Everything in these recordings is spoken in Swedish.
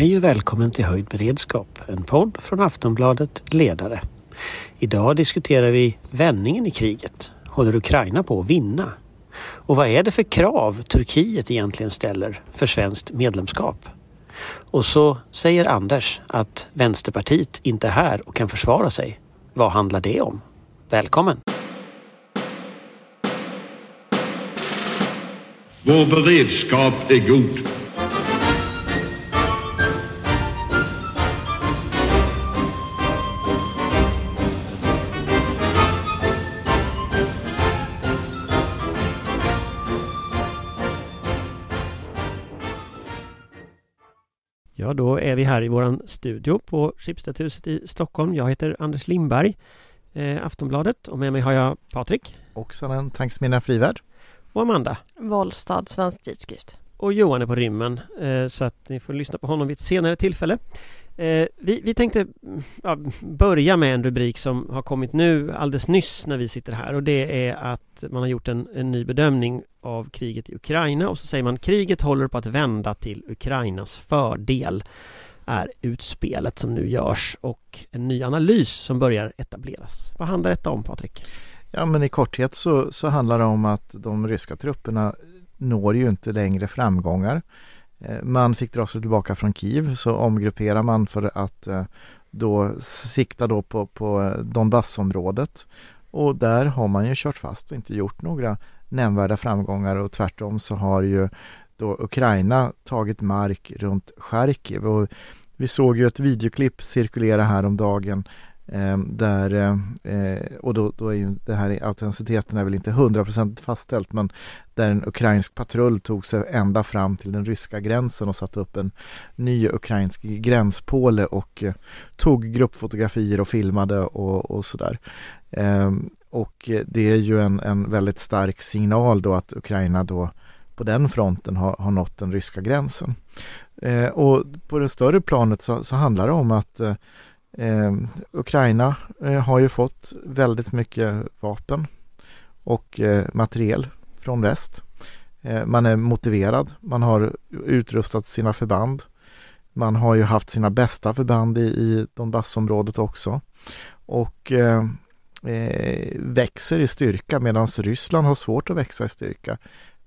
Hej och välkommen till Höjd beredskap, en podd från Aftonbladet Ledare. Idag diskuterar vi vändningen i kriget. Håller Ukraina på att vinna? Och vad är det för krav Turkiet egentligen ställer för svenskt medlemskap? Och så säger Anders att Vänsterpartiet inte är här och kan försvara sig. Vad handlar det om? Välkommen! Vår beredskap är god. Ja, då är vi här i våran studio på Schibstedhuset i Stockholm. Jag heter Anders Lindberg, eh, Aftonbladet och med mig har jag Patrik. Också en tankesmedja Frivärd. Och Amanda. Wollstad, Svensk Tidskrift. Och Johan är på rymmen eh, så att ni får lyssna på honom vid ett senare tillfälle. Eh, vi, vi tänkte ja, börja med en rubrik som har kommit nu alldeles nyss när vi sitter här och det är att man har gjort en, en ny bedömning av kriget i Ukraina och så säger man kriget håller på att vända till Ukrainas fördel är utspelet som nu görs och en ny analys som börjar etableras. Vad handlar detta om Patrik? Ja men i korthet så, så handlar det om att de ryska trupperna når ju inte längre framgångar. Eh, man fick dra sig tillbaka från Kiev så omgrupperar man för att eh, då sikta då på, på eh, Donbassområdet. Och där har man ju kört fast och inte gjort några nämnvärda framgångar och tvärtom så har ju då Ukraina tagit mark runt Charkiv. Och vi såg ju ett videoklipp cirkulera här om dagen Ehm, där, eh, och då, då, är ju det här autenticiteten är väl inte 100% fastställt men där en ukrainsk patrull tog sig ända fram till den ryska gränsen och satte upp en ny ukrainsk gränspåle och eh, tog gruppfotografier och filmade och, och sådär. Eh, och det är ju en, en väldigt stark signal då att Ukraina då på den fronten har, har nått den ryska gränsen. Eh, och på det större planet så, så handlar det om att eh, eh, Ukraina eh, har ju fått väldigt mycket vapen och eh, materiel från väst. Eh, man är motiverad, man har utrustat sina förband. Man har ju haft sina bästa förband i, i Donbassområdet också. Och eh, eh, växer i styrka medan Ryssland har svårt att växa i styrka.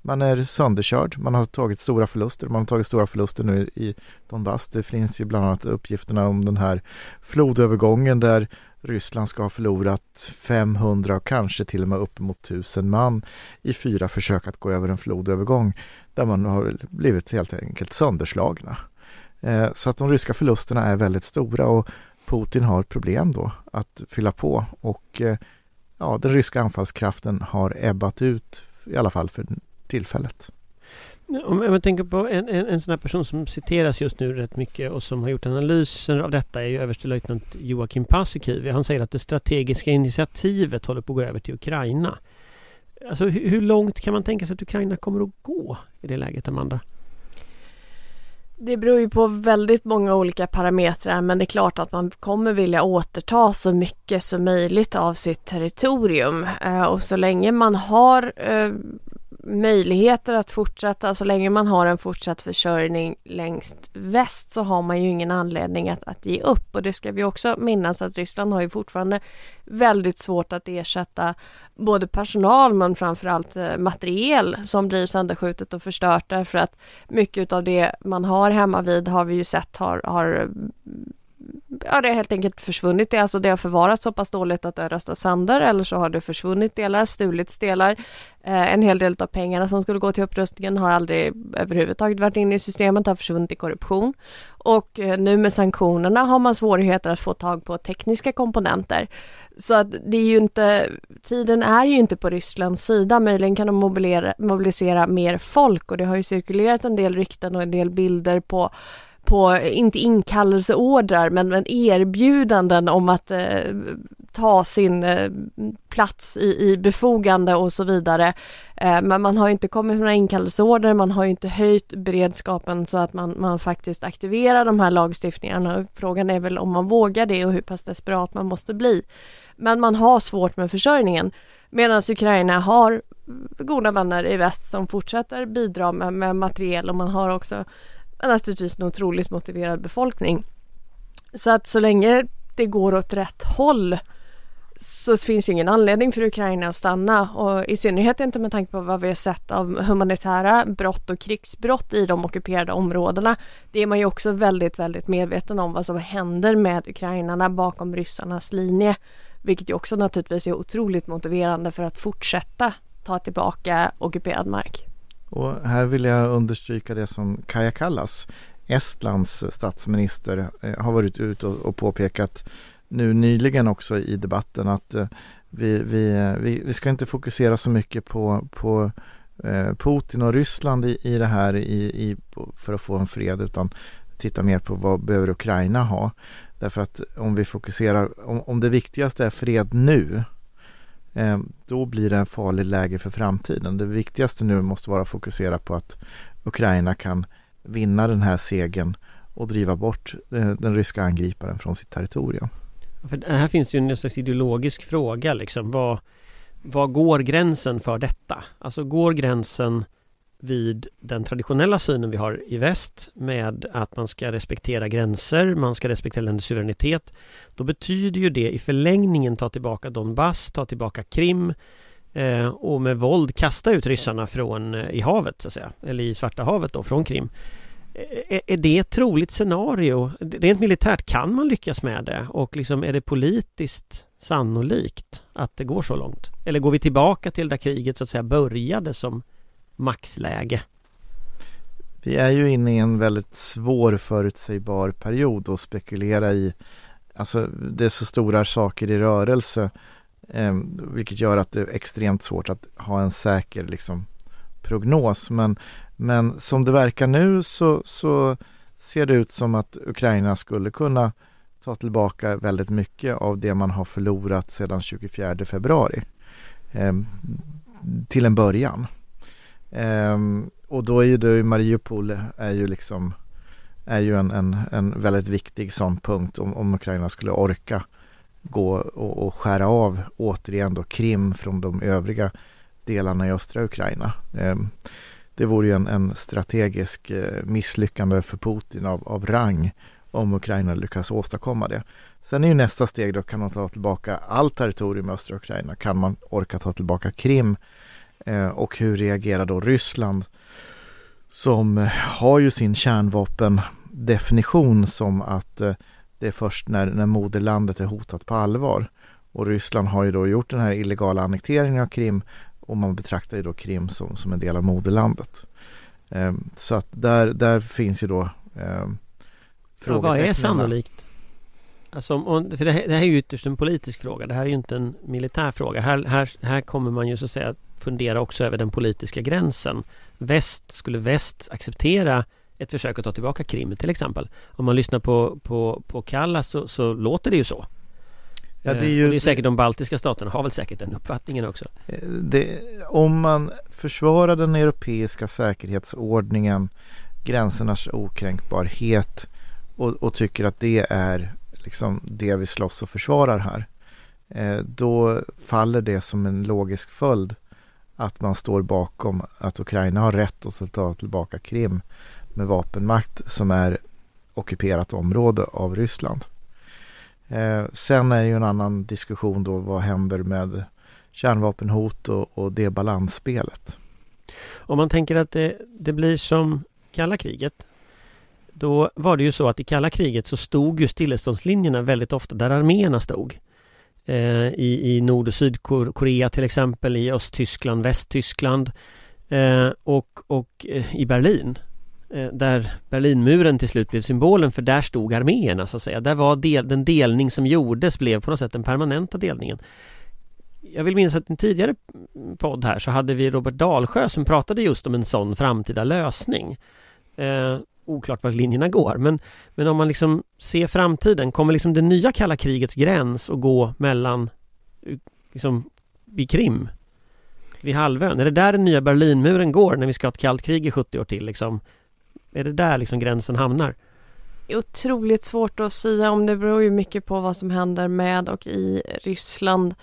Man är sönderkörd, man har tagit stora förluster, man har tagit stora förluster nu i Donbass. Det finns ju bland annat uppgifterna om den här flodövergången där Ryssland ska ha förlorat 500 och kanske till och med uppemot 1000 man i fyra försök att gå över en flodövergång där man har blivit helt enkelt sönderslagna. Eh, så att de ryska förlusterna är väldigt stora och Putin har problem då att fylla på och eh, ja, den ryska anfallskraften har ebbat ut i alla fall för tillfället. Om man tänker på en, en, en sån här person som citeras just nu rätt mycket och som har gjort analyser av detta är ju överstelöjtnant Joakim Paasikivi. Han säger att det strategiska initiativet håller på att gå över till Ukraina. Alltså hur, hur långt kan man tänka sig att Ukraina kommer att gå i det läget, Amanda? Det beror ju på väldigt många olika parametrar men det är klart att man kommer vilja återta så mycket som möjligt av sitt territorium eh, och så länge man har eh, möjligheter att fortsätta, så länge man har en fortsatt försörjning längst väst så har man ju ingen anledning att, att ge upp. Och det ska vi också minnas att Ryssland har ju fortfarande väldigt svårt att ersätta både personal men framförallt eh, materiel som blir sönderskjutet och förstört. Därför att mycket av det man har hemma vid har vi ju sett har, har ja, det har helt enkelt försvunnit. Det, alltså det har förvarats så pass dåligt att det har röstats sönder eller så har det försvunnit delar, stulits delar. Eh, en hel del av pengarna som skulle gå till upprustningen har aldrig överhuvudtaget varit inne i systemet, har försvunnit i korruption. Och eh, nu med sanktionerna har man svårigheter att få tag på tekniska komponenter. Så att det är ju inte, tiden är ju inte på Rysslands sida. Möjligen kan de mobilisera, mobilisera mer folk och det har ju cirkulerat en del rykten och en del bilder på på, inte inkallelseordrar, men, men erbjudanden om att eh, ta sin eh, plats i, i befogande och så vidare. Eh, men man har inte kommit med några inkallelseorder, man har inte höjt beredskapen så att man, man faktiskt aktiverar de här lagstiftningarna. Frågan är väl om man vågar det och hur pass desperat man måste bli. Men man har svårt med försörjningen. Medan Ukraina har goda vänner i väst som fortsätter bidra med, med materiel och man har också naturligtvis en otroligt motiverad befolkning. Så att så länge det går åt rätt håll så finns ju ingen anledning för Ukraina att stanna och i synnerhet inte med tanke på vad vi har sett av humanitära brott och krigsbrott i de ockuperade områdena. Det är man ju också väldigt, väldigt medveten om vad som händer med ukrainarna bakom ryssarnas linje. Vilket ju också naturligtvis är otroligt motiverande för att fortsätta ta tillbaka ockuperad mark. Och här vill jag understryka det som Kaja Kallas, Estlands statsminister, eh, har varit ute och påpekat nu nyligen också i debatten att eh, vi, vi, eh, vi, vi ska inte fokusera så mycket på, på Putin och Ryssland i, i det här i, i, för att få en fred utan titta mer på vad behöver Ukraina ha. Därför att om vi fokuserar, om, om det viktigaste är fred nu Eh, då blir det en farlig läge för framtiden. Det viktigaste nu måste vara att fokusera på att Ukraina kan vinna den här segern och driva bort eh, den ryska angriparen från sitt territorium. För här finns ju en slags ideologisk fråga liksom. Vad, vad går gränsen för detta? Alltså går gränsen vid den traditionella synen vi har i väst med att man ska respektera gränser, man ska respektera länders suveränitet. Då betyder ju det i förlängningen ta tillbaka Donbass, ta tillbaka Krim eh, och med våld kasta ut ryssarna från eh, i havet så att säga, eller i Svarta havet då, från Krim. Eh, eh, är det ett troligt scenario? Rent militärt, kan man lyckas med det? Och liksom är det politiskt sannolikt att det går så långt? Eller går vi tillbaka till där kriget så att säga började som maxläge? Vi är ju inne i en väldigt svår förutsägbar period och spekulera i Alltså det är så stora saker i rörelse eh, vilket gör att det är extremt svårt att ha en säker liksom, prognos. Men men som det verkar nu så, så ser det ut som att Ukraina skulle kunna ta tillbaka väldigt mycket av det man har förlorat sedan 24 februari. Eh, till en början. Um, och då är ju det, Mariupol är ju liksom är ju en, en, en väldigt viktig sån punkt om, om Ukraina skulle orka gå och, och skära av återigen då Krim från de övriga delarna i östra Ukraina. Um, det vore ju en, en strategisk eh, misslyckande för Putin av, av rang om Ukraina lyckas åstadkomma det. Sen är ju nästa steg då, kan man ta tillbaka allt territorium i östra Ukraina? Kan man orka ta tillbaka Krim? Eh, och hur reagerar då Ryssland som eh, har ju sin kärnvapendefinition som att eh, det är först när, när moderlandet är hotat på allvar. Och Ryssland har ju då gjort den här illegala annekteringen av Krim och man betraktar ju då Krim som, som en del av moderlandet. Eh, så att där, där finns ju då eh, ja, Vad är sannolikt? Alltså, om, för det här, det här är ju ytterst en politisk fråga. Det här är ju inte en militär fråga. Här, här, här kommer man ju så att säga fundera också över den politiska gränsen. Väst, skulle väst acceptera ett försök att ta tillbaka Krim till exempel? Om man lyssnar på, på, på Kallas så, så låter det ju så. Ja, det är ju... Och det är säkert de baltiska staterna har väl säkert den uppfattningen också. Eh, det, om man försvarar den europeiska säkerhetsordningen, gränsernas okränkbarhet och, och tycker att det är liksom det vi slåss och försvarar här. Eh, då faller det som en logisk följd att man står bakom att Ukraina har rätt att ta tillbaka Krim med vapenmakt som är ockuperat område av Ryssland. Eh, sen är det ju en annan diskussion då vad händer med kärnvapenhot och, och det balansspelet. Om man tänker att det, det blir som kalla kriget då var det ju så att i kalla kriget så stod ju stilleståndslinjerna väldigt ofta där arméerna stod. Eh, i, I Nord och Sydkorea till exempel, i Östtyskland, Västtyskland eh, och, och eh, i Berlin. Eh, där Berlinmuren till slut blev symbolen för där stod arméerna så att säga. Där var del, den delning som gjordes blev på något sätt den permanenta delningen. Jag vill minnas att i en tidigare podd här så hade vi Robert Dalsjö som pratade just om en sån framtida lösning. Eh, Oklart var linjerna går men, men om man liksom ser framtiden, kommer liksom det nya kalla krigets gräns att gå mellan eh, liksom vid Krim? Vid halvön? Är det där den nya Berlinmuren går när vi ska ha ett kallt krig i 70 år till liksom? Är det där liksom gränsen hamnar? Det är otroligt svårt att säga om det beror ju mycket på vad som händer med och i Ryssland.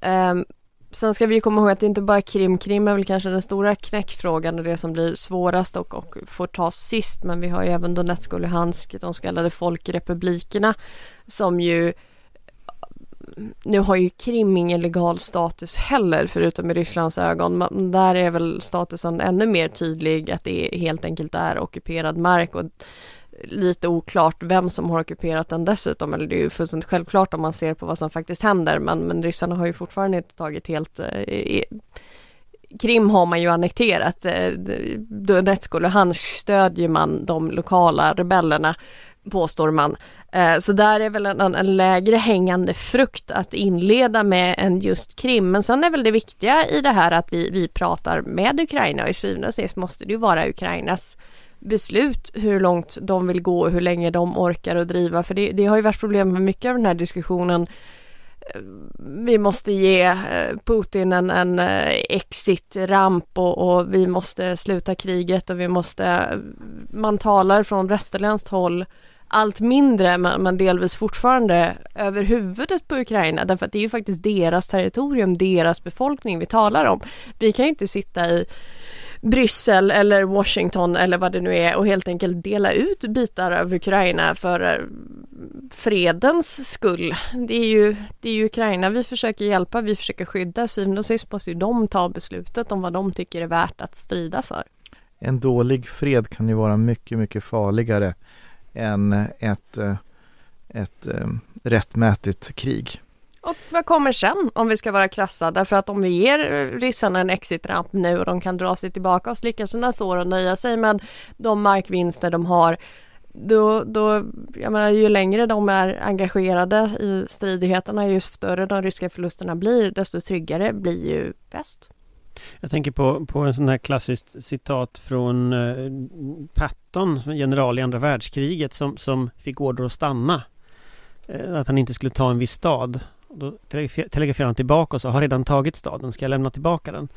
Um, Sen ska vi komma ihåg att det inte bara är Krim. Krim är väl kanske den stora knäckfrågan och det som blir svårast och, och får tas sist. Men vi har ju även Donetsk och Luhansk, de så kallade folkrepublikerna som ju nu har ju Krim ingen legal status heller förutom i Rysslands ögon. Men där är väl statusen ännu mer tydlig att det helt enkelt är ockuperad mark och lite oklart vem som har ockuperat den dessutom. Eller det är ju fullständigt självklart om man ser på vad som faktiskt händer. Men, men ryssarna har ju fortfarande inte tagit helt eh, Krim har man ju annekterat. Eh, Donetsk och Luhansk stödjer man de lokala rebellerna påstår man. Eh, så där är väl en, en, lägre hängande frukt att inleda med än just Krim. Men sen är väl det viktiga i det här att vi, vi pratar med Ukraina och i syvende och sist måste det ju vara Ukrainas beslut hur långt de vill gå och hur länge de orkar att driva. För det, det har ju varit problem med mycket av den här diskussionen. Eh, vi måste ge eh, Putin en, en eh, exit-ramp och, och, vi måste sluta kriget och vi måste... Man talar från västerländskt håll allt mindre men, men delvis fortfarande över huvudet på Ukraina därför att det är ju faktiskt deras territorium, deras befolkning vi talar om. Vi kan ju inte sitta i Bryssel eller Washington eller vad det nu är och helt enkelt dela ut bitar av Ukraina för eh, fredens skull. Det är ju, det är ju Ukraina vi försöker hjälpa, vi försöker skydda. Syvende och sist måste ju de ta beslutet om vad de tycker är värt att strida för. En dålig fred kan ju vara mycket, mycket farligare än ett, eh, ett, ett rättmätigt krig. Och vad kommer sen om vi ska vara krassa? Därför att om vi ger ryssarna en exitramp nu och de kan dra sig tillbaka och slicka sina sår och nöja sig med de markvinster de har då, då, jag menar, ju längre de är engagerade i stridigheterna, ju större de ryska förlusterna blir, desto tryggare blir ju väst. Jag tänker på, på en sån här klassiskt citat från eh, Patton, general i andra världskriget som, som fick order att stanna. Eh, att han inte skulle ta en viss stad. Då telegraferar han tillbaka och sa, har redan tagit staden, ska jag lämna tillbaka den?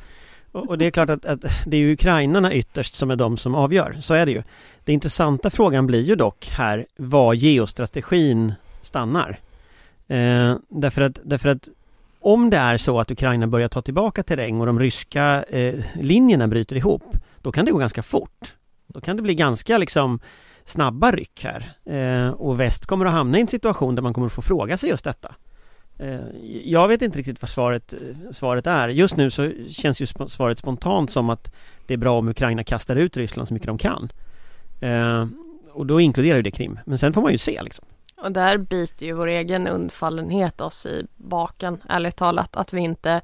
Och, och det är klart att, att, det är ju ukrainarna ytterst som är de som avgör, så är det ju. Den intressanta frågan blir ju dock här var geostrategin stannar. Eh, därför, att, därför att om det är så att Ukraina börjar ta tillbaka terräng och de ryska eh, linjerna bryter ihop, då kan det gå ganska fort. Då kan det bli ganska liksom snabba ryck här. Eh, och väst kommer att hamna i en situation där man kommer att få fråga sig just detta. Eh, jag vet inte riktigt vad svaret, eh, svaret är. Just nu så känns ju svaret spontant som att det är bra om Ukraina kastar ut Ryssland så mycket de kan. Eh, och då inkluderar ju det Krim. Men sen får man ju se liksom. Och där biter ju vår egen undfallenhet oss i baken, ärligt talat, att vi inte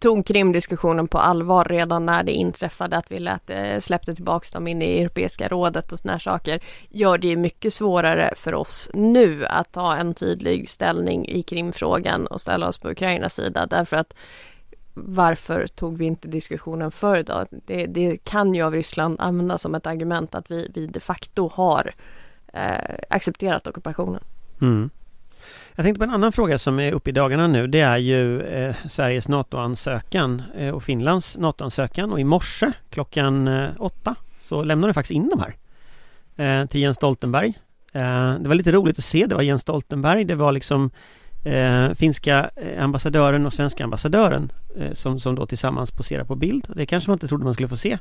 tog Krimdiskussionen på allvar redan när det inträffade att vi lät, eh, släppte tillbaks dem in i Europeiska rådet och sådana saker gör det ju mycket svårare för oss nu att ta en tydlig ställning i Krimfrågan och ställa oss på Ukrainas sida därför att varför tog vi inte diskussionen förr då? Det, det kan ju av Ryssland användas som ett argument att vi, vi de facto har eh, accepterat ockupationen. Mm. Jag tänkte på en annan fråga som är uppe i dagarna nu. Det är ju eh, Sveriges NATO-ansökan eh, och Finlands NATO-ansökan och i morse klockan eh, åtta så lämnade de faktiskt in de här eh, till Jens Stoltenberg. Eh, det var lite roligt att se. Det var Jens Stoltenberg. Det var liksom eh, finska eh, ambassadören och svenska ambassadören eh, som, som då tillsammans poserar på bild. Det kanske man inte trodde man skulle få se.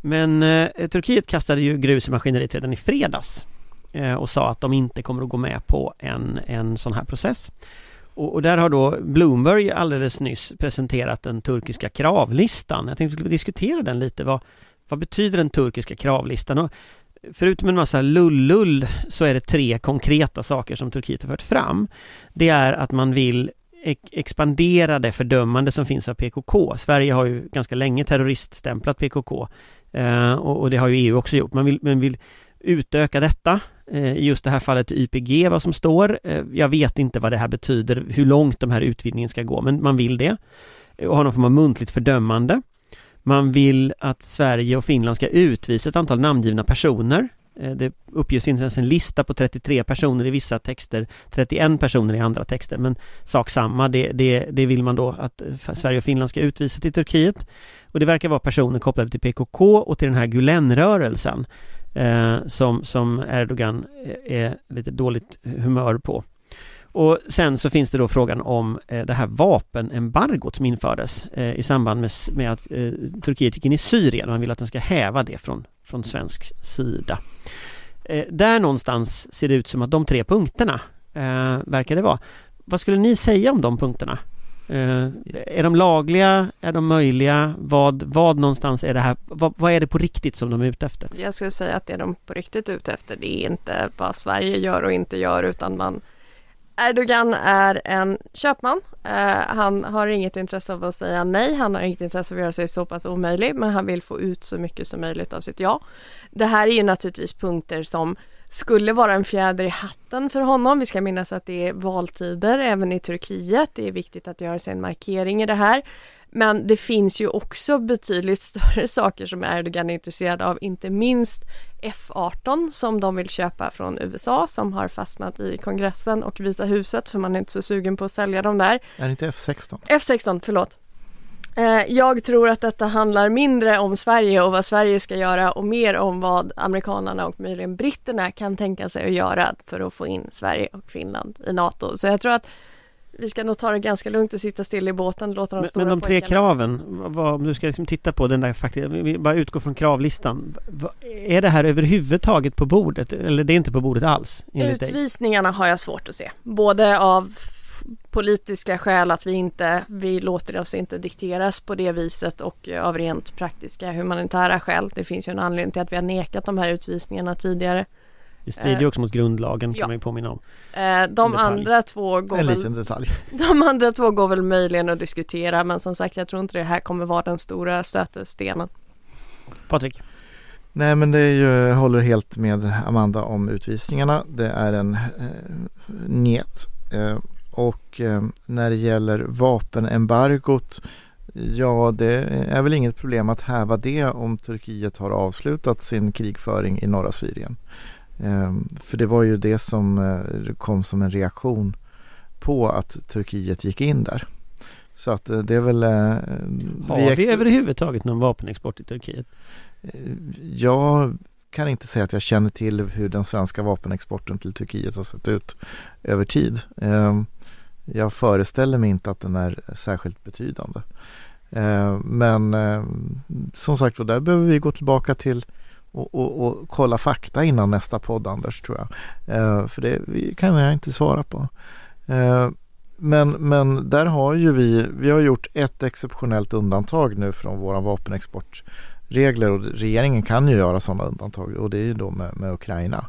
Men eh, Turkiet kastade ju grus i maskineriet redan i fredags Eh, och sa att de inte kommer att gå med på en, en sån här process. Och, och, där har då Bloomberg alldeles nyss presenterat den turkiska kravlistan. Jag tänkte att vi skulle diskutera den lite. Vad, vad betyder den turkiska kravlistan? Och förutom en massa lullull så är det tre konkreta saker som Turkiet har fört fram. Det är att man vill expandera det fördömande som finns av PKK. Sverige har ju ganska länge terroriststämplat PKK eh, och, och, det har ju EU också gjort. Man vill, man vill utöka detta eh, i just det här fallet YPG vad som står. Eh, jag vet inte vad det här betyder, hur långt de här utvidgningen ska gå, men man vill det. Och ha någon form av muntligt fördömande. Man vill att Sverige och Finland ska utvisa ett antal namngivna personer. Eh, det uppges finnas en lista på 33 personer i vissa texter, 31 personer i andra texter, men sak samma, det, det, det vill man då att Sverige och Finland ska utvisa till Turkiet. Och det verkar vara personer kopplade till PKK och till den här Gulenrörelsen eh, som, som Erdogan eh, är lite dåligt humör på. och sen så finns det då frågan om eh, det här vapenembargot som infördes eh, i samband med, med att eh, Turkiet gick in i Syrien. Man vill att den ska häva det från, från svensk sida. Eh, där någonstans ser det ut som att de tre punkterna eh, verkar det vara. Vad skulle ni säga om de punkterna? Eh, är de lagliga? Är de möjliga? Vad, vad någonstans är det här? Vad, vad, är det på riktigt som de är ute efter? Jag skulle säga att det de på riktigt är ute efter det är inte vad Sverige gör och inte gör utan man Erdogan är en köpman. Uh, han har inget intresse av att säga nej. Han har inget intresse av att göra sig så pass omöjlig, men han vill få ut så mycket som möjligt av sitt ja. Det här är ju naturligtvis punkter som skulle vara en fjäder i hatten för honom. Vi ska minnas att det är valtider även i Turkiet. Det är viktigt att göra sig en markering i det här. Men det finns ju också betydligt större saker som Erdogan är intresserad av, inte minst F18 som de vill köpa från USA som har fastnat i kongressen och Vita huset för man är inte så sugen på att sälja dem där. Är det inte F16? F16, förlåt. Eh, jag tror att detta handlar mindre om Sverige och vad Sverige ska göra och mer om vad amerikanerna och möjligen britterna kan tänka sig att göra för att få in Sverige och Finland i NATO. Så jag tror att vi ska nog ta det ganska lugnt och sitta still i båten och låta de men, stora Men de tre pojkarna... kraven, vad, om du ska liksom titta på den där faktiskt, vi bara utgår från kravlistan. Vad, är det här överhuvudtaget på bordet eller det är inte på bordet alls? Utvisningarna har jag svårt att se. Både av politiska skäl att vi inte, vi låter oss inte dikteras på det viset och av rent praktiska humanitära skäl. Det finns ju en anledning till att vi har nekat de här utvisningarna tidigare. Det strider ju också mot grundlagen kan ja. man ju påminna om. Eh, de andra två går en väl, liten detalj. De andra två går väl möjligen att diskutera men som sagt jag tror inte det här kommer vara den stora stötestenen. Patrik? Nej men det är ju, jag håller helt med Amanda om utvisningarna. Det är en eh, njet. Eh, och eh, när det gäller vapenembargot Ja, det är väl inget problem att häva det om Turkiet har avslutat sin krigföring i norra Syrien. Ehm, för det var ju det som eh, kom som en reaktion på att Turkiet gick in där. Så att eh, det är väl... Har vi, vi överhuvudtaget någon vapenexport till Turkiet? Jag kan inte säga att jag känner till hur den svenska vapenexporten till Turkiet har sett ut över tid. Ehm, jag föreställer mig inte att den är särskilt betydande. Ehm, men ehm, som sagt där behöver vi gå tillbaka till och, och, och, kolla fakta innan nästa podd Anders tror jag. För det kan jag inte svara på. Men, men där har ju vi, vi har gjort ett exceptionellt undantag nu från våra regler och regeringen kan ju göra sådana undantag och det är ju då med, med Ukraina.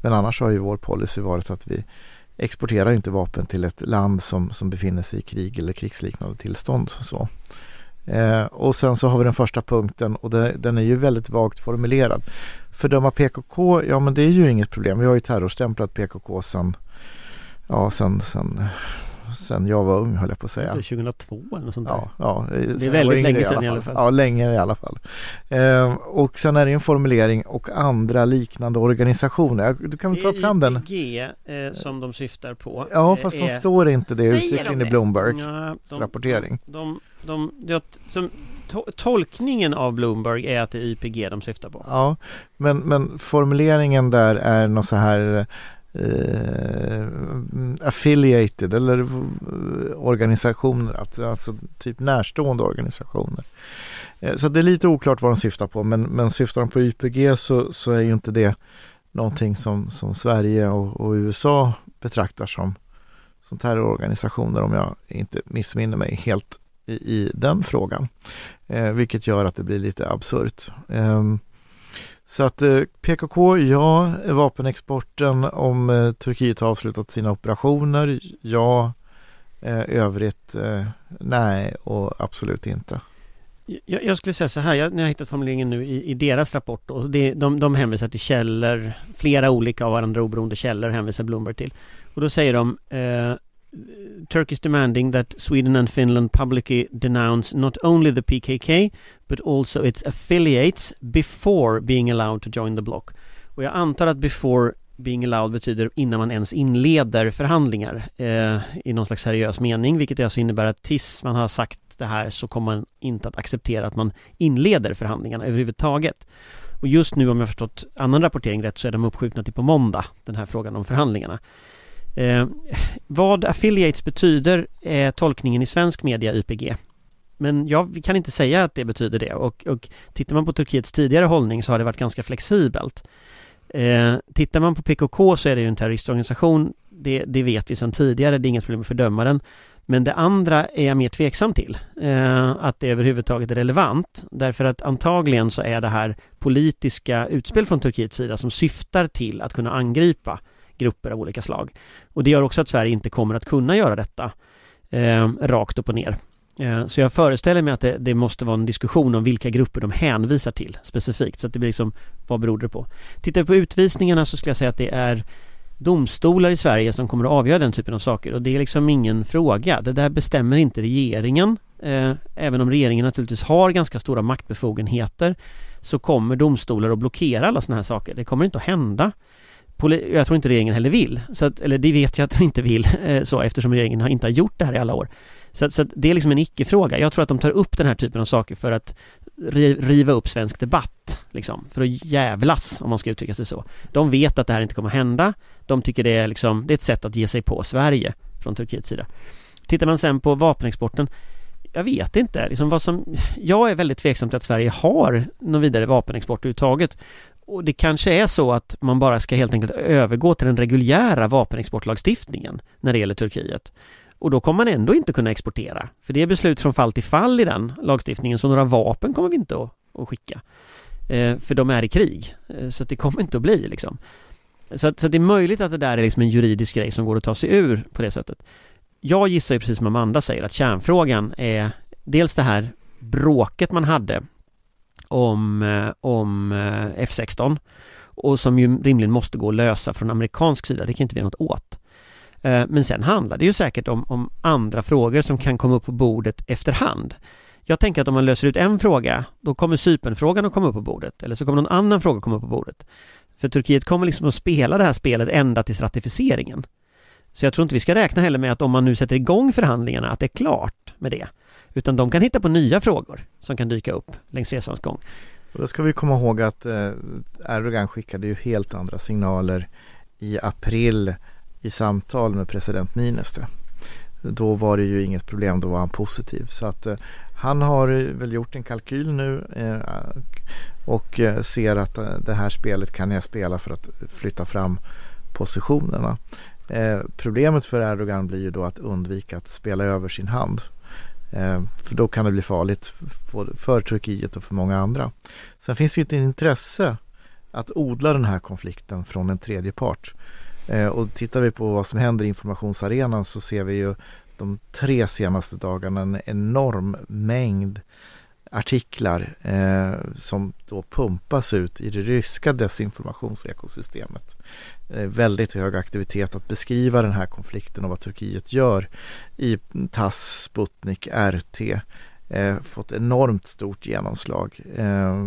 Men annars har ju vår policy varit att vi exporterar inte vapen till ett land som, som befinner sig i krig eller krigsliknande tillstånd. Så. Eh, och sen så har vi den första punkten och det, den är ju väldigt vagt formulerad. Fördöma PKK, ja men det är ju inget problem. Vi har ju terrorstämplat PKK sen, ja, sen, sen sen jag var ung höll jag på att säga. 2002 eller något sånt där? Ja, ja det är väldigt länge sedan i alla, fall. Ja, länge i alla fall. Eh, och sen är det en formulering och andra liknande organisationer. Du kan väl ta fram den? Det är eh, som de syftar på. Ja, fast är... de står inte det uttryckligen i Bloombergs ja, de, rapportering. De, de, de, som, to, tolkningen av Bloomberg är att det är YPG de syftar på. Ja, men, men formuleringen där är något så här eh, affiliated eller eh, organisationer, alltså typ närstående organisationer. Eh, så det är lite oklart vad de syftar på men, men syftar de på YPG så, så är ju inte det någonting som, som Sverige och, och USA betraktar som, som terrororganisationer om jag inte missminner mig helt i, i den frågan. Eh, vilket gör att det blir lite absurt. Ehm, så att eh, PKK, ja. Vapenexporten, om eh, Turkiet har avslutat sina operationer, ja. Eh, övrigt, eh, nej och absolut inte. Jag, jag skulle säga så här, jag, har jag hittat formuleringen nu i, i deras rapport och det, de, de hänvisar till källor, flera olika av varandra oberoende källor hänvisar Bloomberg till. Och då säger de eh, Turkey is demanding that Sweden and Finland publicly denounce not only the PKK but also its affiliates before being allowed to join the bloc. Och jag antar att before being allowed betyder innan man ens inleder förhandlingar eh, i någon slags seriös mening, vilket alltså innebär att tills man har sagt det här så kommer man inte att acceptera att man inleder förhandlingarna överhuvudtaget. Och just nu om jag förstått annan rapportering rätt så är de uppskjutna till på måndag, den här frågan om förhandlingarna. Eh, vad affiliates betyder är tolkningen i svensk media YPG. Men jag kan inte säga att det betyder det och, och tittar man på Turkiets tidigare hållning så har det varit ganska flexibelt. Eh, tittar man på PKK så är det ju en terroristorganisation, det, det vet vi sedan tidigare, det är inget problem att fördöma den. Men det andra är jag mer tveksam till, eh, att det överhuvudtaget är relevant. Därför att antagligen så är det här politiska utspel från Turkiets sida som syftar till att kunna angripa grupper av olika slag. Och det gör också att Sverige inte kommer att kunna göra detta eh, rakt upp och ner. Eh, så jag föreställer mig att det, det, måste vara en diskussion om vilka grupper de hänvisar till specifikt. Så att det blir liksom, vad beror det på? Tittar vi på utvisningarna så skulle jag säga att det är domstolar i Sverige som kommer att avgöra den typen av saker och det är liksom ingen fråga. Det där bestämmer inte regeringen. Eh, även om regeringen naturligtvis har ganska stora maktbefogenheter så kommer domstolar att blockera alla sådana här saker. Det kommer inte att hända. Jag tror inte regeringen heller vill, så att, eller det vet jag att de inte vill eh, så eftersom regeringen inte har gjort det här i alla år. Så, så att det är liksom en icke-fråga. Jag tror att de tar upp den här typen av saker för att riva upp svensk debatt, liksom, för att jävlas om man ska uttrycka sig så. De vet att det här inte kommer att hända. De tycker det är liksom, det är ett sätt att ge sig på Sverige från Turkiets sida. Tittar man sen på vapenexporten jag vet inte, liksom vad som, jag är väldigt tveksam till att Sverige har någon vidare vapenexport överhuvudtaget. Och det kanske är så att man bara ska helt enkelt övergå till den reguljära vapenexportlagstiftningen när det gäller Turkiet. Och då kommer man ändå inte kunna exportera. För det är beslut från fall till fall i den lagstiftningen, så några vapen kommer vi inte att, att skicka. Eh, för de är i krig. Eh, så det kommer inte att bli liksom. Så, att, så att det är möjligt att det där är liksom en juridisk grej som går att ta sig ur på det sättet. Jag gissar ju precis som Amanda säger att kärnfrågan är dels det här bråket man hade om, eh, om eh, F16 och som ju rimligen måste gå att lösa från amerikansk sida, det kan inte vi något åt. Eh, men sen handlar det ju säkert om, om andra frågor som kan komma upp på bordet efterhand. Jag tänker att om man löser ut en fråga, då kommer Cypernfrågan att komma upp på bordet, eller så kommer någon annan fråga komma upp på bordet. För Turkiet kommer liksom att spela det här spelet ända tills ratificeringen. Så jag tror inte vi ska räkna heller med att om man nu sätter igång förhandlingarna, att det är klart med det. Utan de kan hitta på nya frågor som kan dyka upp längs resans gång. Och då ska vi komma ihåg att eh, Erdogan skickade ju helt andra signaler i april i samtal med president Niinistö. Då var det ju inget problem, då var han positiv. Så att eh, han har väl gjort en kalkyl nu eh, och ser att det här spelet kan jag spela för att flytta fram positionerna. Problemet för Erdogan blir ju då att undvika att spela över sin hand. Eh, för då kan det bli farligt både för Turkiet och för många andra. Sen finns det ju ett intresse att odla den här konflikten från en tredje part. Eh, och tittar vi på vad som händer i informationsarenan så ser vi ju de tre senaste dagarna en enorm mängd artiklar eh, som då pumpas ut i det ryska desinformationsekosystemet. Eh, väldigt hög aktivitet att beskriva den här konflikten och vad Turkiet gör i TASS, Sputnik, RT. Eh, fått enormt stort genomslag. Eh,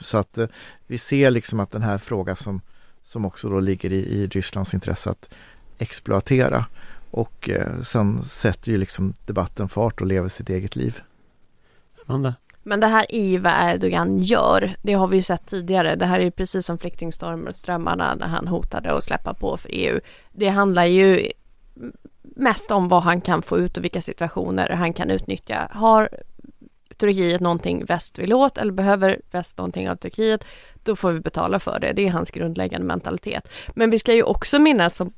så att eh, vi ser liksom att den här frågan som, som också då ligger i, i Rysslands intresse att exploatera och eh, sen sätter ju liksom debatten fart och lever sitt eget liv. Amanda? Men det här är ju vad Erdogan gör. Det har vi ju sett tidigare. Det här är ju precis som flyktingströmmarna när han hotade att släppa på för EU. Det handlar ju mest om vad han kan få ut och vilka situationer han kan utnyttja. Har Turkiet någonting väst vill åt eller behöver väst någonting av Turkiet, då får vi betala för det. Det är hans grundläggande mentalitet. Men vi ska ju också minnas, som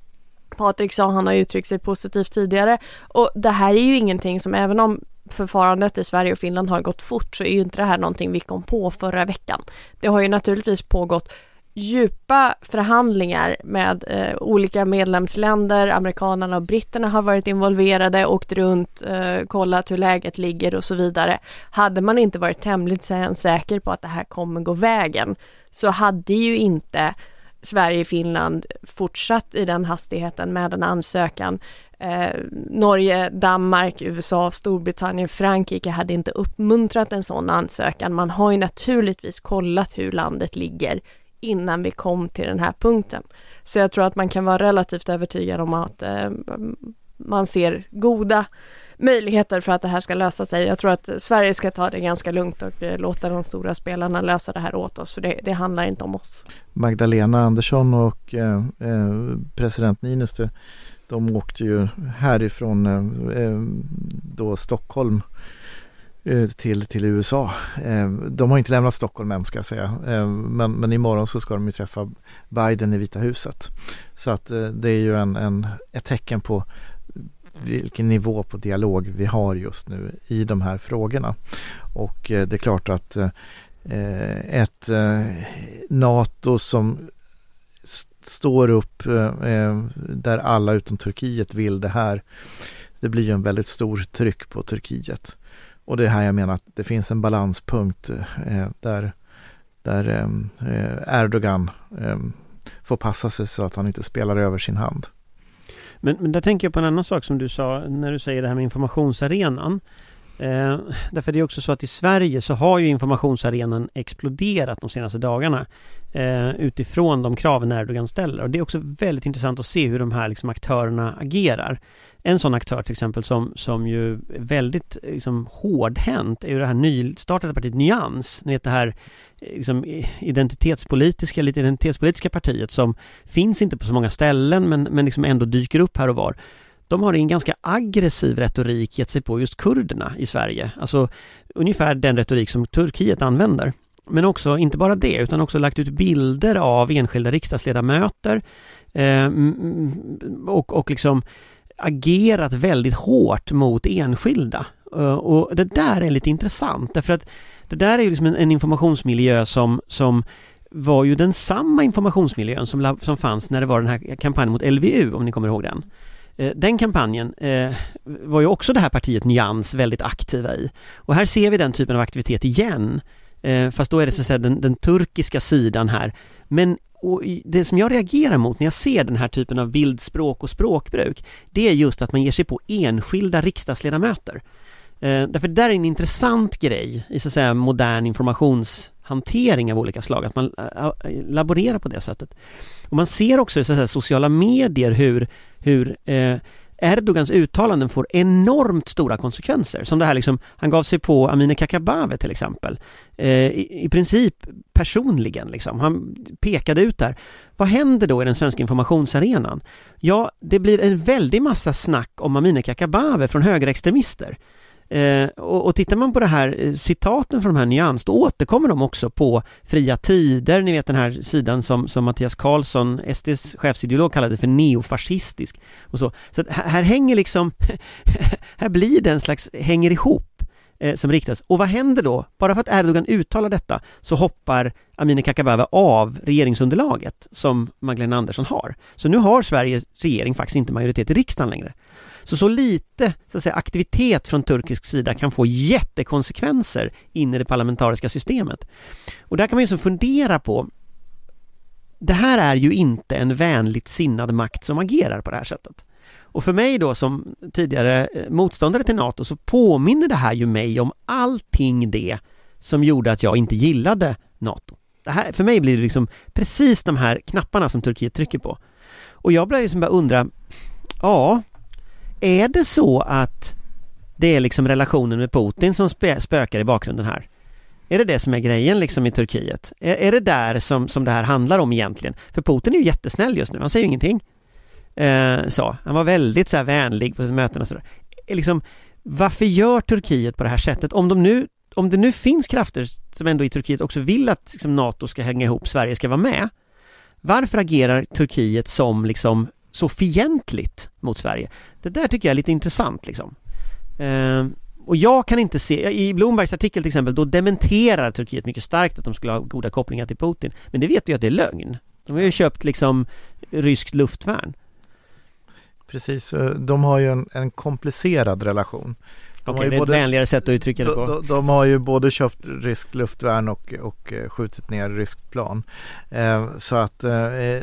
Patrik sa, han har uttryckt sig positivt tidigare och det här är ju ingenting som även om förfarandet i Sverige och Finland har gått fort så är ju inte det här någonting vi kom på förra veckan. Det har ju naturligtvis pågått djupa förhandlingar med eh, olika medlemsländer, amerikanerna och britterna har varit involverade, åkt runt, eh, kollat hur läget ligger och så vidare. Hade man inte varit tämligen säker på att det här kommer gå vägen så hade ju inte Sverige, Finland fortsatt i den hastigheten med en ansökan. Eh, Norge, Danmark, USA, Storbritannien, Frankrike hade inte uppmuntrat en sån ansökan. Man har ju naturligtvis kollat hur landet ligger innan vi kom till den här punkten. Så jag tror att man kan vara relativt övertygad om att eh, man ser goda möjligheter för att det här ska lösa sig. Jag tror att Sverige ska ta det ganska lugnt och eh, låta de stora spelarna lösa det här åt oss, för det, det handlar inte om oss. Magdalena Andersson och eh, eh, president Niinistö, de åkte ju härifrån eh, eh då Stockholm eh, till, till USA. Eh, de har inte lämnat Stockholm än ska jag säga. Men, men imorgon så ska de ju träffa Biden i Vita huset. Så att det är ju en, en, ett tecken på vilken nivå på dialog vi har just nu i de här frågorna. Och det är klart att ett NATO som står upp eh, eh, där alla utom Turkiet vill det här. Det blir ju en väldigt stor tryck på Turkiet. Och det är här jag menar att det finns en balanspunkt eh, eh där, där eh, Erdogan eh, får passa sig så att han inte spelar över sin hand. Men, men där tänker jag på en annan sak som du sa när du säger det här med informationsarenan. Eh, därför det är också så att i Sverige så har ju informationsarenan exploderat de senaste dagarna eh, utifrån de kraven Erdogan ställer. Och det är också väldigt intressant att se hur de här liksom, aktörerna agerar. En sån aktör till exempel som, som ju är väldigt eh, liksom, hårdhänt är ju det här nystartade partiet Nyans. Ni vet det här eh, liksom, identitetspolitiska, lite identitetspolitiska partiet som finns inte på så många ställen men, men liksom ändå dyker upp här och var de har i en ganska aggressiv retorik gett sig på just kurderna i Sverige. Alltså ungefär den retorik som Turkiet använder. Men också, inte bara det, utan också lagt ut bilder av enskilda riksdagsledamöter eh, och, och liksom agerat väldigt hårt mot enskilda. Eh, och det där är lite intressant därför att det där är ju liksom en, en informationsmiljö som, som var ju den samma informationsmiljön som, som fanns när det var den här kampanjen mot LVU, om ni kommer ihåg den. Eh, den kampanjen eh, var ju också det här partiet Nyans väldigt aktiva i. Och här ser vi den typen av aktivitet igen. Eh, fast då är det så att säga den, den turkiska sidan här. Men och det som jag reagerar mot när jag ser den här typen av bildspråk och språkbruk det är just att man ger sig på enskilda riksdagsledamöter. Eh, därför det där är en intressant grej i så att säga modern informationshantering av olika slag, att man eh, eh, laborerar på det sättet. Och man ser också i så att säga, sociala medier hur, hur eh, Erdogans uttalanden får enormt stora konsekvenser. Som det här liksom, han gav sig på Amineh Kakabaveh till exempel. Eh, i, i, princip personligen liksom. Han pekade ut där. Vad händer då i den svenska informationsarenan? Ja, det blir en väldig massa snack om Amineh Kakabaveh från högerextremister. Eh, och, och tittar man på det här eh, citaten från de här Nyans, då återkommer de också på Fria Tider, ni vet den här sidan som, som Mattias Karlsson, SDs chefsideolog, kallade för neofascistisk och så. Så här, här hänger liksom, här blir det en slags, hänger ihop eh, som riktas. Och vad händer då? Bara för att Erdogan uttalar detta så hoppar Amineh Kakabaveh av regeringsunderlaget som Magdalena Andersson har. Så nu har Sveriges regering faktiskt inte majoritet i riksdagen längre. Så så lite så att säga, aktivitet från turkisk sida kan få jättekonsekvenser in i det parlamentariska systemet. Och där kan man ju liksom fundera på det här är ju inte en vänligt sinnad makt som agerar på det här sättet. Och för mig då som tidigare eh, motståndare till NATO så påminner det här ju mig om allting det som gjorde att jag inte gillade NATO. Det här, för mig blir det liksom precis de här knapparna som Turkiet trycker på. Och jag börjar liksom bara undra, ja, är det så att det är liksom relationen med Putin som spökar i bakgrunden här? Är det det som är grejen liksom i Turkiet? Är, är det där som, som det här handlar om egentligen? För Putin är ju jättesnäll just nu, han säger ju ingenting. Eh, så, han var väldigt så här vänlig på mötena och sådär. Eh, liksom, varför gör Turkiet på det här sättet? Om de nu om det nu finns krafter som ändå i Turkiet också vill att liksom, NATO ska hänga ihop, Sverige ska vara med. Varför agerar Turkiet som liksom så fientligt mot Sverige. Det där tycker jag är lite intressant liksom. Eh, och jag kan inte se, i Blombergs artikel till exempel, då dementerar Turkiet mycket starkt att de skulle ha goda kopplingar till Putin. Men det vet vi att det är lögn. De har ju köpt liksom ryskt luftvärn. Precis, eh, de har ju en, en komplicerad relation. De Okej, det är både, ett vänligare sätt att uttrycka det på. De, de, har ju både köpt ryskt luftvärn och, och eh, skjutit ner ryskt plan. Eh, så att, eh,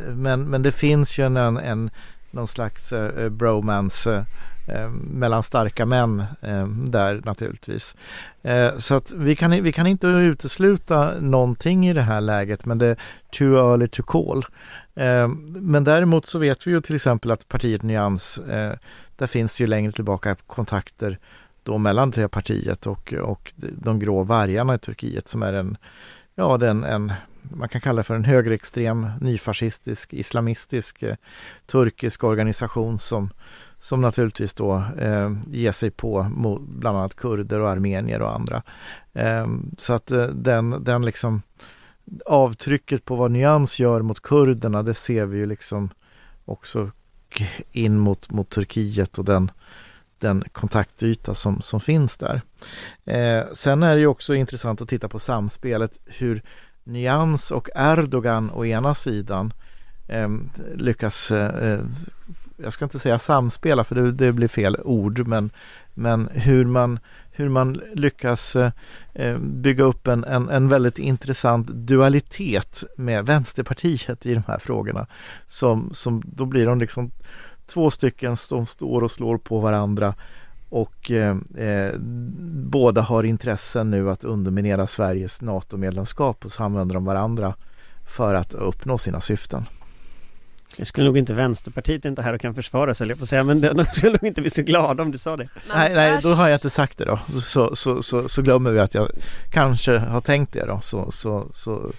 men, men det finns ju en, en någon slags eh, bromance eh, mellan starka män eh, där naturligtvis. Eh, så att vi kan, vi kan inte utesluta någonting i det här läget men det är too early to call. Eh, men däremot så vet vi ju till exempel att partiet Nyans, eh, där finns det ju längre tillbaka kontakter då mellan det partiet och, och de grå vargarna i Turkiet som är en, ja den, en, man kan kalla det för en högerextrem, nyfascistisk, islamistisk eh, turkisk organisation som, som naturligtvis då eh, ger sig på mot bland annat kurder och armenier och andra. Eh, så att eh, den, den liksom avtrycket på vad Nyans gör mot kurderna, det ser vi ju liksom också in mot, mot Turkiet och den, den kontaktyta som, som finns där. Eh, sen är det ju också intressant att titta på samspelet hur Nyans och Erdogan å ena sidan ehm, eh, lyckas, eh, jag ska inte säga samspela för det, det, blir fel ord, men, men hur man, hur man lyckas eh, eh, bygga upp en, en, en, väldigt intressant dualitet med Vänsterpartiet i de här frågorna. Som, som, då blir de liksom två stycken som står och slår på varandra och eh, eh, båda har intressen nu att underminera Sveriges NATO-medlemskap och så använder de varandra för att uppnå sina syften. Jag skulle nog inte Vänsterpartiet inte här och kan försvara sig, jag på säga, men de skulle nog inte bli så glada om du sa det. Nej, nej, då har jag inte sagt det då. Så, så, så, så glömmer vi att jag kanske har tänkt det då. Så, så, så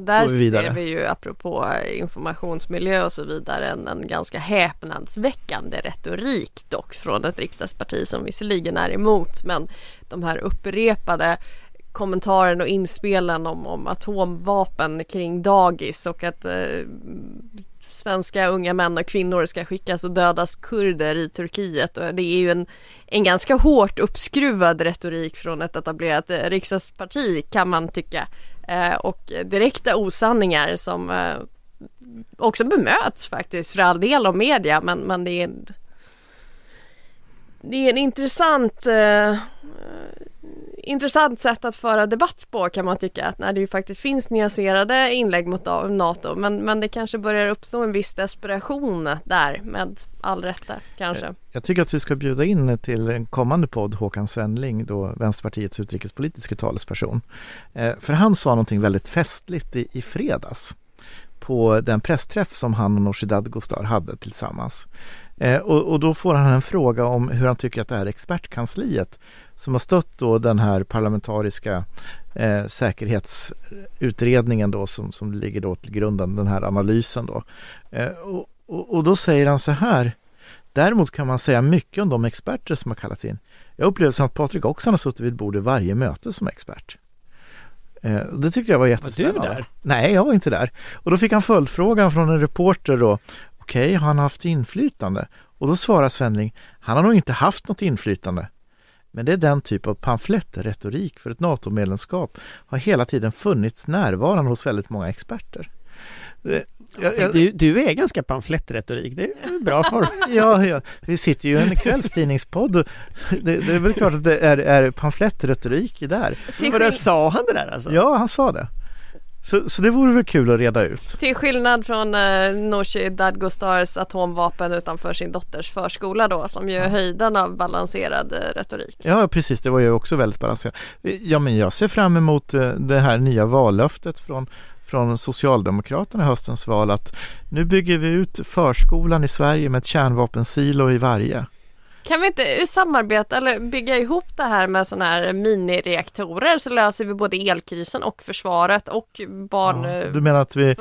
där ser vi ju apropå informationsmiljö och så vidare en, en ganska häpnadsväckande retorik dock från ett riksdagsparti som visserligen är emot men de här upprepade kommentaren och inspelen om, om atomvapen kring dagis och att eh, svenska unga män och kvinnor ska skickas och dödas kurder i Turkiet. Och det är ju en, en ganska hårt uppskruvad retorik från ett etablerat eh, riksdagsparti kan man tycka. Eh, och direkta osanningar som eh, också bemöts faktiskt för all del av media men, men det är en, det är en intressant eh, intressant sätt att föra debatt på kan man tycka. Att när det ju faktiskt finns nyanserade inlägg mot NATO men, men det kanske börjar uppstå en viss desperation där med all rätta kanske. Eh, jag tycker att vi ska bjuda in till en kommande podd Håkan Svenling, då Vänsterpartiets utrikespolitiska talesperson. Eh, för han sa någonting väldigt festligt i, i fredags på den pressträff som han och Nooshi Dadgostar hade tillsammans. Eh, och, och, då får han en fråga om hur han tycker att det här expertkansliet som har stött då den här parlamentariska eh, säkerhetsutredningen då som, som ligger då till grunden, den här analysen då. Eh, och, och, och, då säger han så här. Däremot kan man säga mycket om de experter som har kallats in. Jag upplevde som att Patrik också har suttit vid bordet varje möte som expert. Eh, det tyckte jag var jättespännande. Var du där? Nej, jag var inte där. Och då fick han följdfrågan från en reporter då. Okej, okay, har han haft inflytande? Och då svarar Svenling, han har nog inte haft något inflytande. Men det är den typ av pamflettretorik för ett NATO-medlemskap har hela tiden funnits närvarande hos väldigt många experter. Jag, jag, du, du, är ganska pamflettretorik, det är bra form. ja, ja, vi sitter ju i en kvällstidningspodd och det, det, är väl klart att det är, är pamflettretorik där. Men sa han det där alltså? Ja, han sa det. Så, så det vore väl kul att reda ut. Till skillnad från eh, Nooshi Dadgostars atomvapen utanför sin dotters förskola då som ju är höjden av balanserad eh, retorik. Ja precis, det var ju också väldigt balanserat. Ja men jag ser fram emot eh, det här nya vallöftet från från Socialdemokraterna i höstens val att nu bygger vi ut förskolan i Sverige med ett kärnvapensilo i varje. Kan vi inte samarbeta eller bygga ihop det här med sådana här minireaktorer så löser vi både elkrisen och försvaret och barn... Ja, du menar att vi,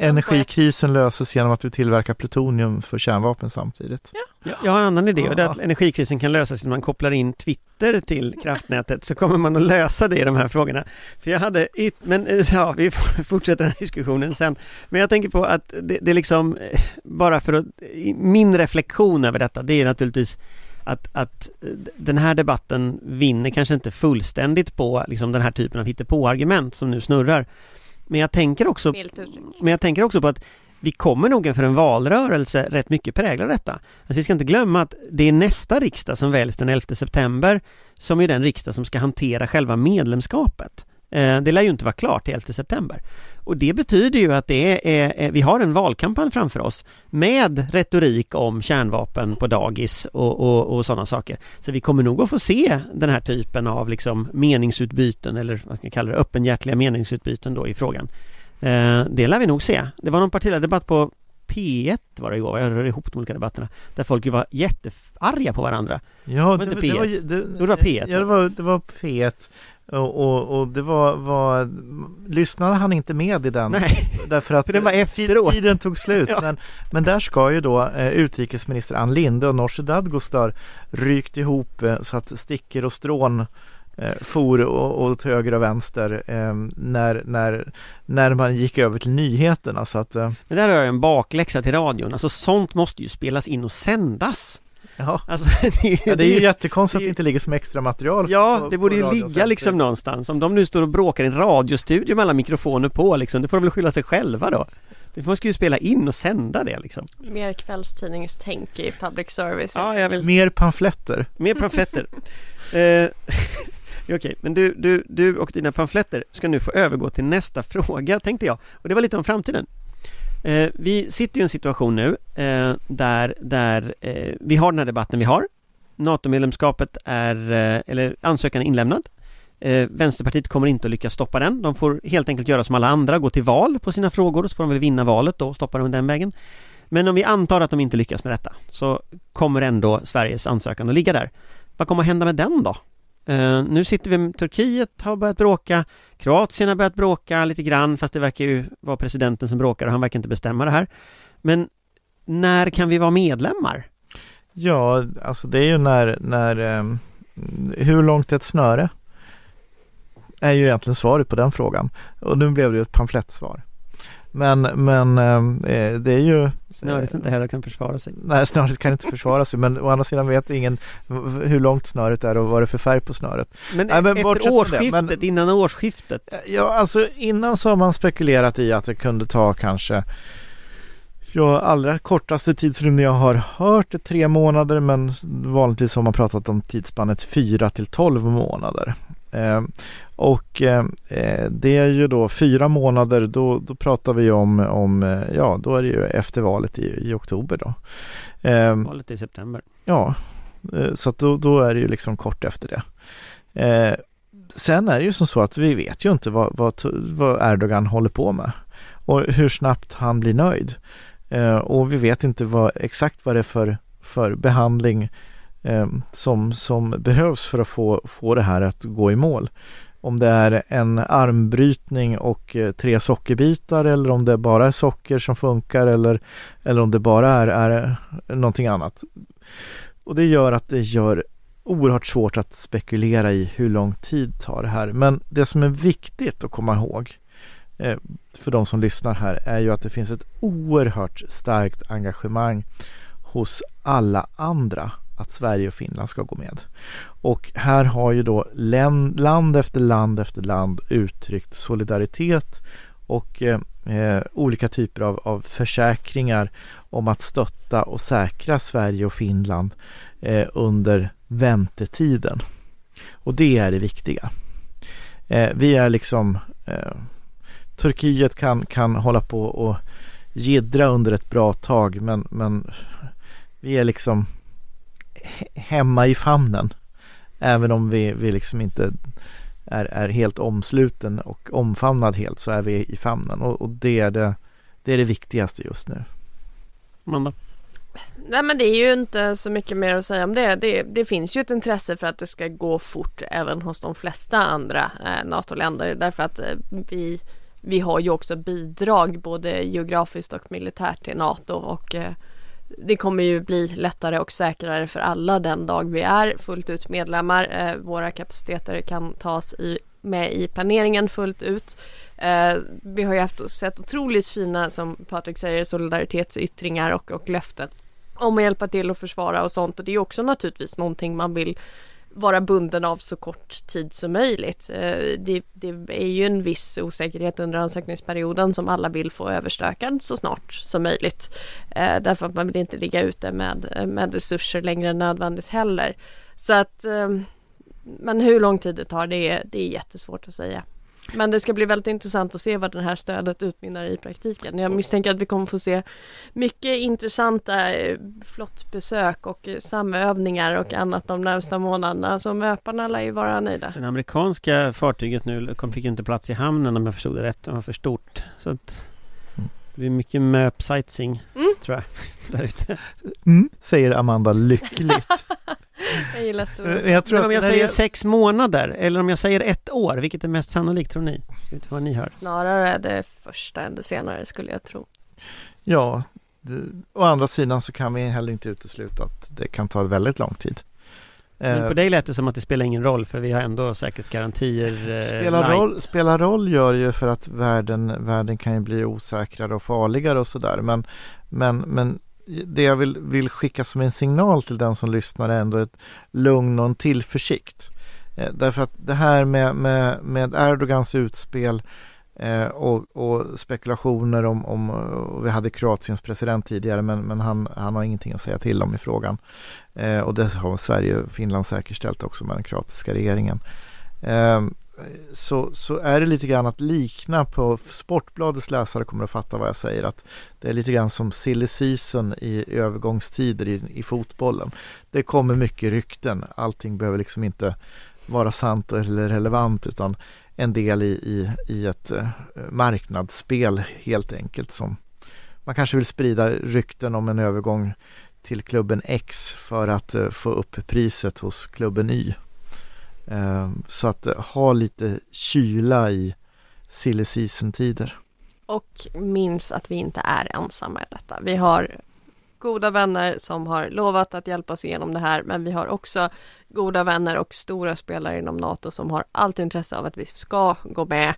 energikrisen löses genom att vi tillverkar plutonium för kärnvapen samtidigt? Ja. Jag har en annan idé och det är att energikrisen kan lösas genom att man kopplar in Twitter till kraftnätet så kommer man att lösa det i de här frågorna. För jag hade, yt, men eh, ja, vi fortsätter den här diskussionen sen. Men jag tänker på att det, det liksom, eh, bara för att, min reflektion över detta, det är naturligtvis att, att den här debatten vinner kanske inte fullständigt på liksom den här typen av hittepå-argument som nu snurrar. Men jag tänker också, men jag tänker också på att vi kommer nog inför en valrörelse rätt mycket prägla detta. Alltså vi ska inte glömma att det är nästa riksdag som väljs den 11 september som är den riksdag som ska hantera själva medlemskapet. Eh, det lär ju inte vara klart till 11 september. Och det betyder ju att det är, vi har en valkampanj framför oss med retorik om kärnvapen på dagis och, och, och sådana saker. Så vi kommer nog att få se den här typen av liksom meningsutbyten eller vad man kallar det, öppenhjärtliga meningsutbyten då i frågan. Eh, det lär vi nog se. Det var någon partiledardebatt på P1 var det igår, jag rör ihop de olika debatterna Där folk ju var jättearga på varandra Ja, var det, inte det, var, P1. det, det var P1, Ja, det var, det var P1 och, och, och det var, var Lyssnade han inte med i den? Nej, Därför att för den var efteråt. tiden tog slut. Ja. men, men där ska ju då eh, utrikesminister Ann Linde och Nooshi Dadgostar rykt ihop eh, så att stickor och strån for och- åt höger och vänster eh, när, när, när man gick över till nyheterna. Så att, eh, Men där har jag en bakläxa till radion, alltså sånt måste ju spelas in och sändas ja. Alltså det är ju, Ja, det är ju jättekonstigt det att det inte ligger som extra material. Ja, på- det borde ju ligga liksom någonstans. Om de nu står och bråkar i en radiostudio med alla mikrofoner på liksom, det får de väl skylla sig själva då. Det man ska ju spela in och sända det liksom. Mer kvällstidningstänk i public service. Ja, jag vill Mer pamfletter. Mer pamfletter. eh, Okej, men du, du, du och dina pamfletter ska nu få övergå till nästa fråga tänkte jag. Och det var lite om framtiden. Eh, vi sitter ju i en situation nu eh, där, där eh, vi har den här debatten vi har. NATO-medlemskapet är, eh, eller ansökan är inlämnad. Eh, Vänsterpartiet kommer inte att lyckas stoppa den. De får helt enkelt göra som alla andra, gå till val på sina frågor och så får de väl vinna valet då och stoppa dem den vägen. Men om vi antar att de inte lyckas med detta så kommer ändå Sveriges ansökan att ligga där. Vad kommer att hända med den då? Uh, nu sitter vi med Turkiet har börjat bråka Kroatien har börjat bråka lite grann fast det verkar ju vara presidenten som bråkar och han verkar inte bestämma det här. Men när kan vi vara medlemmar? Ja, alltså det är ju när, när um, hur långt är ett snöre? Är ju egentligen svaret på den frågan. Och nu blev det ju ett pamflettsvar. Men, men um, det är ju Snöret inte heller kan försvara sig. Nej, snöret kan inte försvara sig men å andra sidan vet ingen hur långt snöret är och vad det är för färg på snöret. Men, Nej, men efter från det, årsskiftet, men- innan årsskiftet Ja, alltså innan så har man spekulerat i att det kunde ta kanske Ja, allra kortaste tidsrymd jag har hört är tre månader men vanligtvis har man pratat om tidsspannet fyra till tolv månader. Eh, och eh, eh, det är ju då fyra månader, då, då pratar vi om, om ja då är det ju efter valet i, i oktober då. Valet i september Ja, så att då, då är det ju liksom kort efter det. Sen är det ju som så att vi vet ju inte vad, vad, vad Erdogan håller på med och hur snabbt han blir nöjd. Och vi vet inte vad, exakt vad det är för, för behandling eh, Eh, som, som behövs för att få, få det här att gå i mål. Om det är en armbrytning och eh, tre sockerbitar eller om det bara är socker som funkar eller, eller om det bara är, är eh, någonting annat. Och det gör att det gör oerhört svårt att spekulera i hur lång tid tar det här. Men det som är viktigt att komma ihåg för de som lyssnar här är ju att det finns ett oerhört starkt engagemang hos alla andra att Sverige och Finland ska gå med. Och här har ju då land efter land efter land uttryckt solidaritet och eh, olika typer av, av försäkringar om att stötta och säkra Sverige och Finland eh, under väntetiden. Och det är det viktiga. Eh, vi är liksom eh, Turkiet kan, kan hålla på och gidra under ett bra tag men, men vi är liksom hemma i famnen. Även om vi, vi liksom inte är, är helt omsluten och omfamnad helt så är vi i famnen och, och det, är det, det är det viktigaste just nu. Amanda? Nej men det är ju inte så mycket mer att säga om det. det. Det finns ju ett intresse för att det ska gå fort även hos de flesta andra eh, NATO-länder därför att eh, vi, vi har ju också bidrag både geografiskt och militärt till NATO och eh, det kommer ju bli lättare och säkrare för alla den dag vi är fullt ut medlemmar. Eh, våra kapaciteter kan tas i, med i planeringen fullt ut. Eh, vi har ju haft sett otroligt fina, som Patrik säger, solidaritetsyttringar och, och löften om att hjälpa till och försvara och sånt. Och det är också naturligtvis någonting man vill vara bunden av så kort tid som möjligt. Eh, det, det är ju en viss osäkerhet under ansökningsperioden som alla vill få överstökad så snart som möjligt. Eh, därför att man vill inte ligga ute med, med resurser längre än nödvändigt heller. Så att, eh, men hur lång tid det tar det är, det är jättesvårt att säga. Men det ska bli väldigt intressant att se vad det här stödet utmynnar i praktiken. Jag misstänker att vi kommer få se mycket intressanta eh, flottbesök och eh, samövningar och annat de närmsta månaderna. Så möparna lär ju vara nöjda. Det amerikanska fartyget nu kom, fick inte plats i hamnen om jag förstod det rätt. Det var för stort. Så att det blir mycket möp sightseeing Mm. tror jag. Där ute. Mm, säger Amanda lyckligt. Jag gillar stora. Men jag tror Men om jag säger sex månader eller om jag säger ett år, vilket är mest sannolikt tror ni? Inte vad ni hör. Snarare det första än det senare skulle jag tro. Ja, det, å andra sidan så kan vi heller inte utesluta att det kan ta väldigt lång tid. Men Eh, på dig lät det som att det spelar ingen roll för vi har ändå säkerhetsgarantier eh, Spelar roll, spelar roll gör ju för att världen, världen kan ju bli osäkrare och farligare och sådär. Men, men, men det jag vill, vill skicka som en signal till den som lyssnar är ändå ett lugn och en tillförsikt. Eh, därför att det här med, med, med Erdogans utspel eh, och, och spekulationer om, om och vi hade Kroatiens president tidigare men, men han, han har ingenting att säga till om i frågan. Eh, och det har Sverige och Finland säkerställt också med den kroatiska regeringen. Eh, så, så är det lite grann att likna på Sportbladets läsare kommer att fatta vad jag säger att det är lite grann som silly season i övergångstider i, i fotbollen. Det kommer mycket rykten, allting behöver liksom inte vara sant eller relevant utan en del i, i, i ett eh, marknadsspel helt enkelt som man kanske vill sprida rykten om en övergång till klubben X för att eh, få upp priset hos klubben Y. Eh, så att eh, ha lite kyla i silly season-tider. Och minns att vi inte är ensamma i detta. Vi har goda vänner som har lovat att hjälpa oss igenom det här men vi har också goda vänner och stora spelare inom NATO som har allt intresse av att vi ska gå med.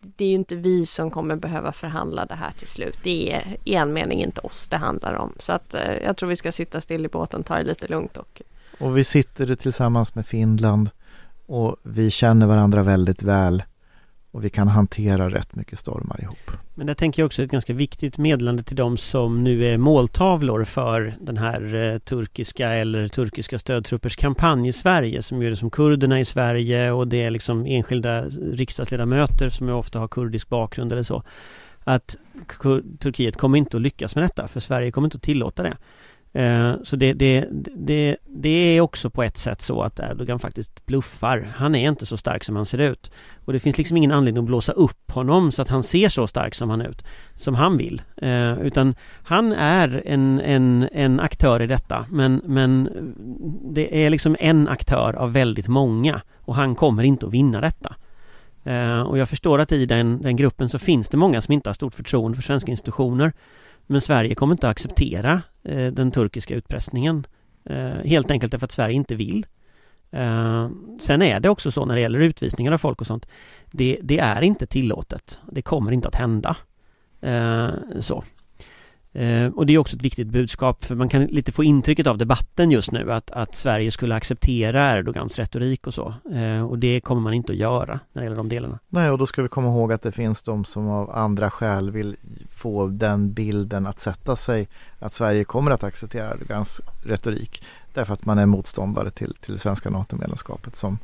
Det är ju inte vi som kommer behöva förhandla det här till slut. Det är i en mening inte oss det handlar om. Så att eh, jag tror vi ska sitta still i båten, ta det lite lugnt och Och vi sitter tillsammans med Finland och vi känner varandra väldigt väl och vi kan hantera rätt mycket stormar ihop. Men det tänker jag också är ett ganska viktigt meddelande till de som nu är måltavlor för den här eh, turkiska eller turkiska stödtruppers kampanj i Sverige som ju är som kurderna i Sverige och det är liksom enskilda riksdagsledamöter som ju ofta har kurdisk bakgrund eller så. Att Turkiet kommer inte att lyckas med detta för Sverige kommer inte att tillåta det. Eh, Så det, det, det, det är också på ett sätt så att Erdogan faktiskt bluffar. Han är inte så stark som han ser ut. Och det finns liksom ingen anledning att blåsa upp honom så att han ser så stark som han ut. Som han vill. Eh, utan han är en, en, en aktör i detta. Men, men det är liksom en aktör av väldigt många. Och han kommer inte att vinna detta. Eh, och jag förstår att i den, den gruppen så finns det många som inte har stort förtroende för svenska institutioner. Men Sverige kommer inte att acceptera eh, den turkiska utpressningen. Eh, helt enkelt därför att Sverige inte vill. Eh, sen är det också så när det gäller utvisningar av folk och sånt. Det, det är inte tillåtet. Det kommer inte att hända. Eh, så. Eh, och det är också ett viktigt budskap för man kan lite få intrycket av debatten just nu att, att Sverige skulle acceptera Erdogans retorik och så. Eh, och det kommer man inte att göra när det gäller de delarna. Nej, och då ska vi komma ihåg att det finns de som av andra skäl vill få den bilden att sätta sig att Sverige kommer att acceptera Erdogans retorik därför att man är motståndare till, till det svenska NATO-medlemskapet. Som,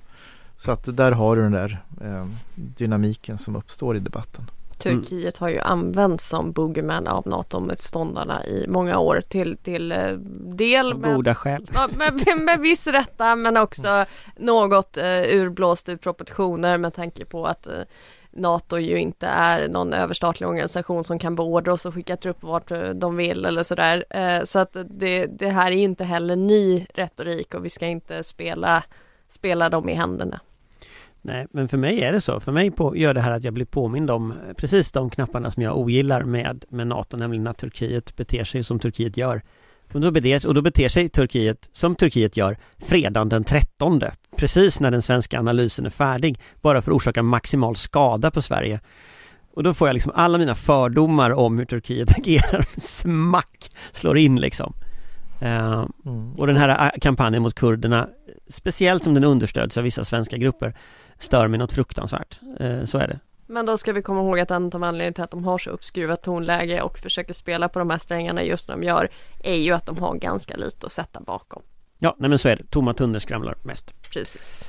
så att där har du den där eh, dynamiken som uppstår i debatten. Turkiet har ju använts som boogeyman av NATO-motståndarna i många år till, till eh, del med, goda skäl. med, med, med viss rätta men också något eh, urblåst ur proportioner med tanke på att eh, NATO ju inte är någon överstatlig organisation som kan beordra oss och skicka trupper vart eh, de vill eller sådär. Eh, så att det, det här är ju inte heller ny retorik och vi ska inte spela, spela dem i händerna. Nej, men för mig är det så. För mig på, gör det här att jag blir påmind om eh, precis de knapparna som jag ogillar med, med NATO, nämligen att Turkiet beter sig som Turkiet gör. Och då, beter, och då beter sig Turkiet som Turkiet gör fredagen den 13, precis när den svenska analysen är färdig, bara för att orsaka maximal skada på Sverige. Och då får jag liksom alla mina fördomar om hur Turkiet agerar, smack, slår in liksom. Mm. och den här eh, kampanjen mot kurderna, speciellt som den understöds av vissa svenska grupper, stör mig något fruktansvärt. Eh, så är det. Men då ska vi komma ihåg att en av anledningarna till att de har så uppskruvat tonläge och försöker spela på de här strängarna just när de gör är ju att de har ganska lite att sätta bakom. Ja, nej men så är det. Tomma tunnor skramlar mest. Precis.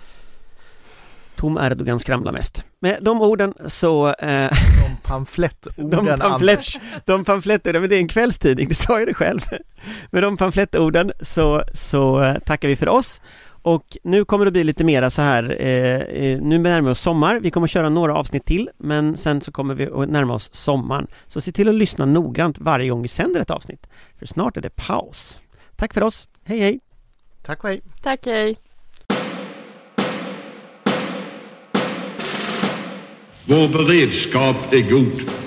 Tom Erdogan skramlar mest. Med de orden så... Eh, De pamflettorden, de, pamflett, de pamflettorden, men det är en kvällstidning, du sa ju det själv. Med de pamflettorden så, så eh, tackar vi för oss. Och nu kommer det bli lite mera så här, eh, eh, nu närmar vi oss sommar, vi kommer köra några avsnitt till, men sen så kommer vi att närma oss sommaren. Så se till att lyssna noggrant varje gång vi sänder ett avsnitt, för snart är det paus. Tack för oss, hej hej! Tack och hej! Tack, hej! Vår beredskap är god.